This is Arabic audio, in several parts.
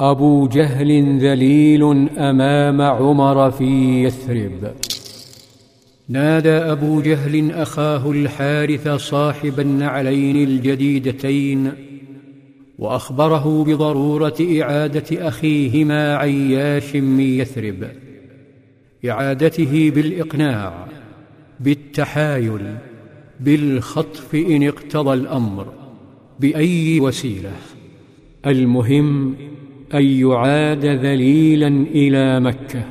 أبو جهل ذليل أمام عمر في يثرب. نادى أبو جهل أخاه الحارث صاحب النعلين الجديدتين وأخبره بضرورة إعادة أخيهما عياش من يثرب إعادته بالإقناع بالتحايل بالخطف إن اقتضى الأمر بأي وسيلة. المهم أن يعاد ذليلا إلى مكة.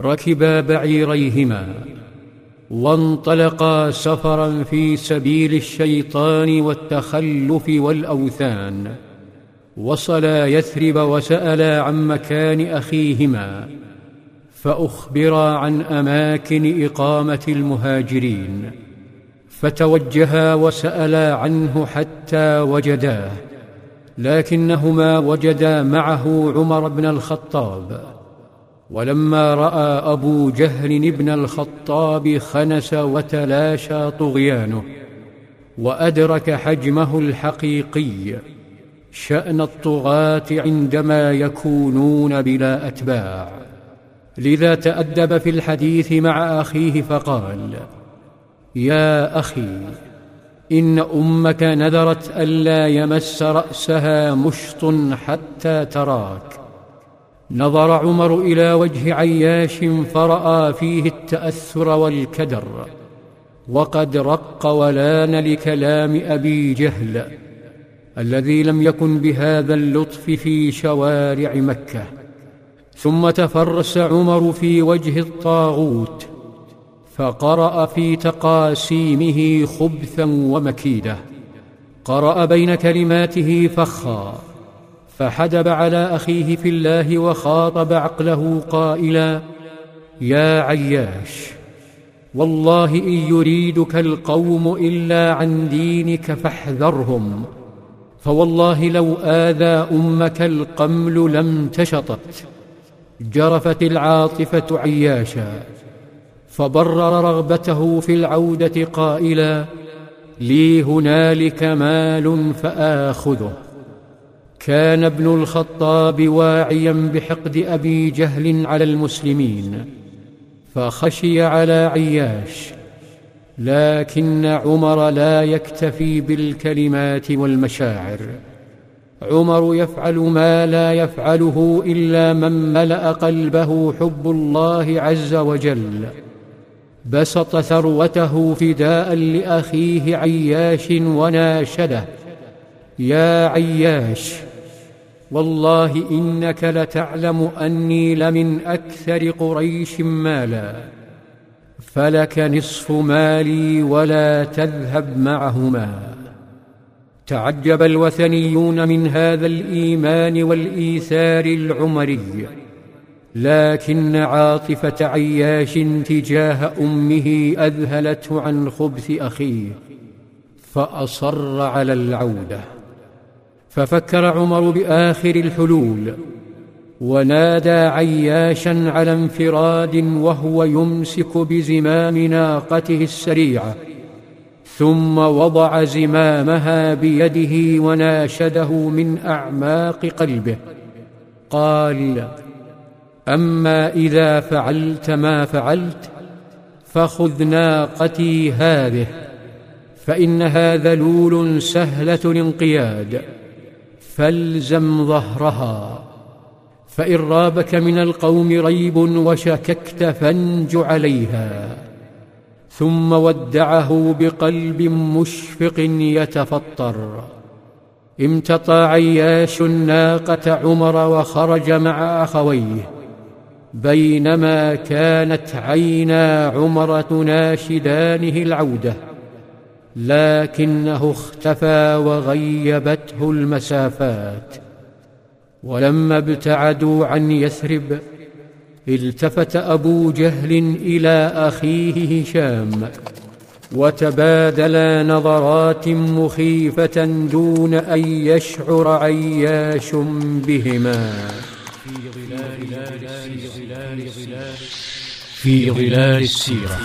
ركبا بعيريهما وانطلقا سفرا في سبيل الشيطان والتخلف والأوثان وصلا يثرب وسألا عن مكان أخيهما فأخبرا عن أماكن إقامة المهاجرين فتوجها وسألا عنه حتى وجداه. لكنهما وجدا معه عمر بن الخطاب. ولما رأى أبو جهل بن الخطاب خنس وتلاشى طغيانه وأدرك حجمه الحقيقي شأن الطغاة عندما يكونون بلا أتباع. لذا تأدب في الحديث مع أخيه فقال يا أخي إن أمك نذرت ألا يمس رأسها مشط حتى تراك. نظر عمر إلى وجه عياش فرأى فيه التأثر والكدر. وقد رق ولان لكلام أبي جهل الذي لم يكن بهذا اللطف في شوارع مكة. ثم تفرس عمر في وجه الطاغوت. فقرأ في تقاسيمه خبثا ومكيده قرأ بين كلماته فخا فحدب على أخيه في الله وخاطب عقله قائلا يا عياش والله إن يريدك القوم إلا عن دينك فاحذرهم فوالله لو آذى أمك القمل لم تشطت جرفت العاطفة عياشا. فبرر رغبته في العودة قائلا لي هنالك مال فآخذه. كان ابن الخطاب واعيا بحقد أبي جهل على المسلمين فخشي على عياش لكن عمر لا يكتفي بالكلمات والمشاعر. عمر يفعل ما لا يفعله إلا من ملأ قلبه حب الله عز وجل. بسط ثروته فداء لأخيه عياش وناشده. يا عياش والله إنك لتعلم أني لمن أكثر قريش مالا. فلك نصف مالي ولا تذهب معهما. تعجب الوثنيون من هذا الإيمان والإيثار العمري. لكن عاطفة عياش تجاه أمه أذهلته عن خبث أخيه فأصر على العودة. ففكر عمر بآخر الحلول ونادى عياشا على انفراد وهو يمسك بزمام ناقته السريعة ثم وضع زمامها بيده وناشده من أعماق قلبه. قال أما إذا فعلت ما فعلت فخذ ناقتي هذه فانها ذلول سهلة الانقياد فالزم ظهرها. فإن رابك من القوم ريب وشككت فانج عليها ثم ودعه بقلب مشفق يتفطر. امتطى عياش الناقة عمر وخرج مع أخويه بينما كانت عينا عمر تناشدانه العودة لكنه اختفى وغيبته المسافات. ولما ابتعدوا عن يثرب التفت أبو جهل إلى أخيه هشام وتبادلا نظرات مخيفة دون أن يشعر عياش بهما. في ظلال في ظلال السيرة.